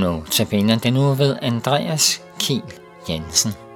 Notabene den nu ved Andreas Kiel Jensen.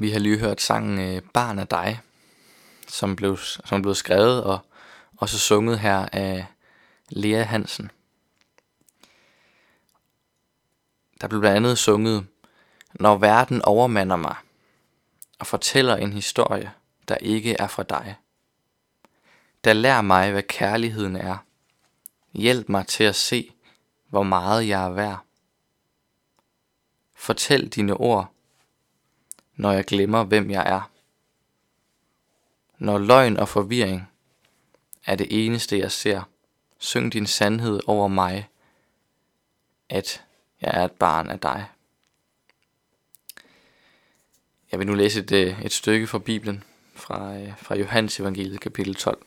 Vi har lige hørt sangen øh, Barn af dig, som blev, som blev skrevet og og så sunget her af Lea Hansen. Der blev blandt andet sunget, Når verden overmander mig og fortæller en historie, der ikke er fra dig. Der lær mig, hvad kærligheden er. Hjælp mig til at se, hvor meget jeg er værd. Fortæl dine ord, når jeg glemmer, hvem jeg er. Når løgn og forvirring er det eneste, jeg ser, syng din sandhed over mig, at jeg er et barn af dig. Jeg vil nu læse et, øh, et stykke fra Bibelen, fra, øh, fra Johannes evangeliet kapitel 12.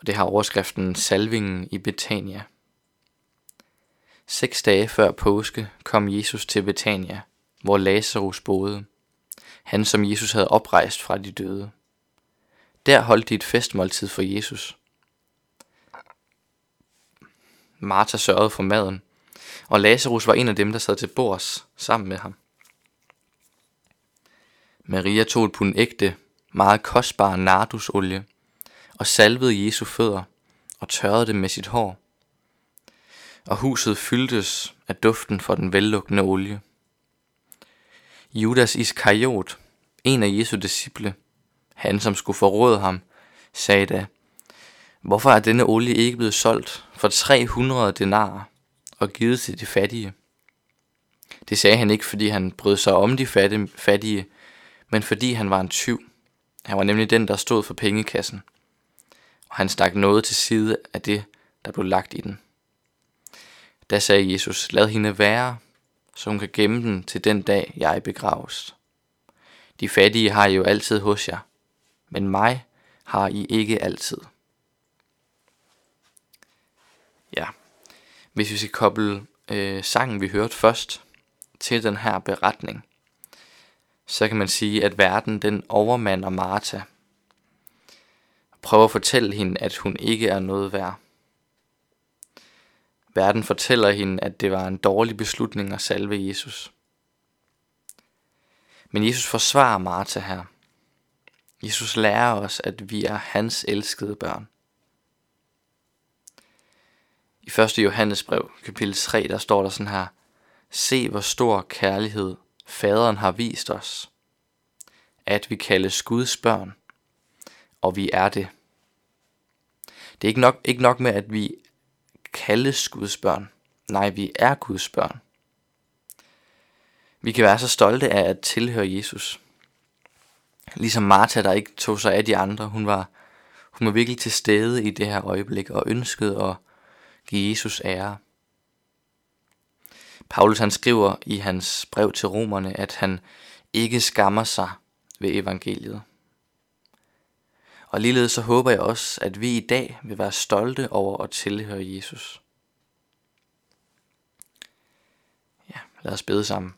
Og det har overskriften Salvingen i Betania. Seks dage før påske kom Jesus til Betania, hvor Lazarus boede. Han, som Jesus havde oprejst fra de døde. Der holdt de et festmåltid for Jesus. Martha sørgede for maden, og Lazarus var en af dem, der sad til bords sammen med ham. Maria tog et pund ægte, meget kostbar nardusolie og salvede Jesu fødder og tørrede dem med sit hår. Og huset fyldtes af duften for den vellugtende olie. Judas Iskariot, en af Jesu disciple, han som skulle forråde ham, sagde da, Hvorfor er denne olie ikke blevet solgt for 300 denarer og givet til de fattige? Det sagde han ikke, fordi han brød sig om de fattige, men fordi han var en tyv. Han var nemlig den, der stod for pengekassen. Og han stak noget til side af det, der blev lagt i den. Da sagde Jesus, lad hende være, så hun kan gemme den til den dag, jeg begraves. De fattige har I jo altid hos jer, men mig har I ikke altid. Ja, hvis vi skal koble øh, sangen, vi hørte først, til den her beretning, så kan man sige, at verden den overmander Martha. Prøver at fortælle hende, at hun ikke er noget værd. Verden fortæller hende, at det var en dårlig beslutning at salve Jesus. Men Jesus forsvarer Martha her. Jesus lærer os, at vi er hans elskede børn. I 1. Johannes brev, kapitel 3, der står der sådan her, Se hvor stor kærlighed faderen har vist os, at vi kaldes Guds børn, og vi er det. Det er ikke nok, ikke nok med, at vi kaldes Guds børn. Nej, vi er Guds børn. Vi kan være så stolte af at tilhøre Jesus. Ligesom Martha, der ikke tog sig af de andre, hun var, hun var virkelig til stede i det her øjeblik og ønskede at give Jesus ære. Paulus han skriver i hans brev til romerne, at han ikke skammer sig ved evangeliet. Og ligeledes så håber jeg også, at vi i dag vil være stolte over at tilhøre Jesus. Ja, lad os bede sammen.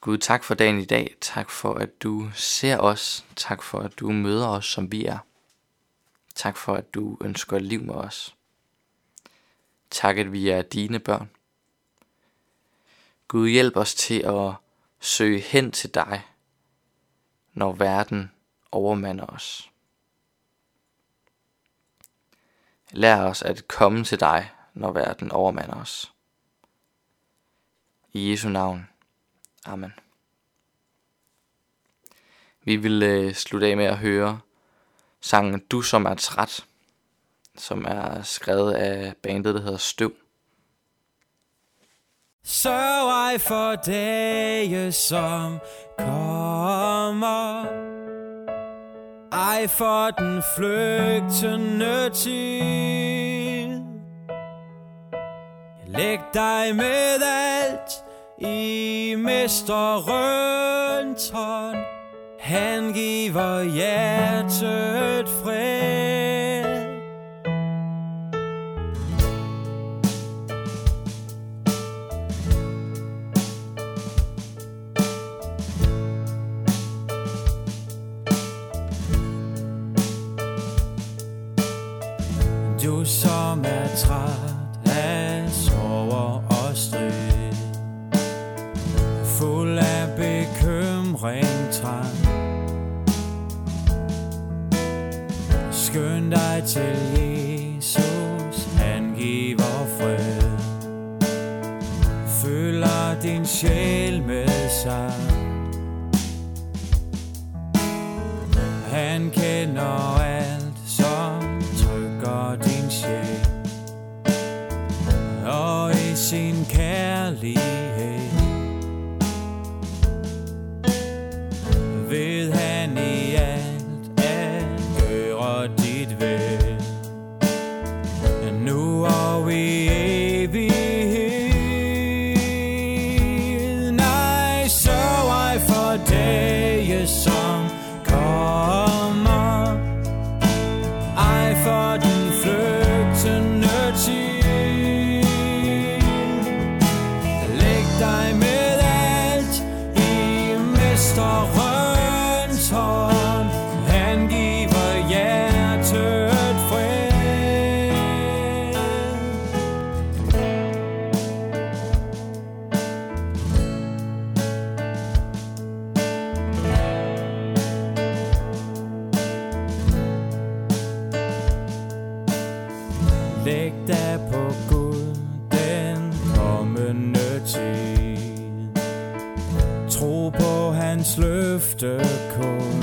Gud, tak for dagen i dag. Tak for, at du ser os. Tak for, at du møder os, som vi er. Tak for, at du ønsker liv med os. Tak, at vi er dine børn. Gud hjælp os til at søge hen til dig, når verden overmander os. Lær os at komme til dig, når verden overmander os. I Jesu navn. Amen. Vi vil øh, slutte af med at høre sangen Du som er træt, som er skrevet af bandet, der hedder Støv. Sørg ej for dage, som kommer ej for den flygtende tid Læg dig med alt. I Mester hånd Han giver hjertet til Jesus, han giver fred. Fylder din sjæl med sig. Han kender alt, løftende tid. Tro på hans løfte løftekort.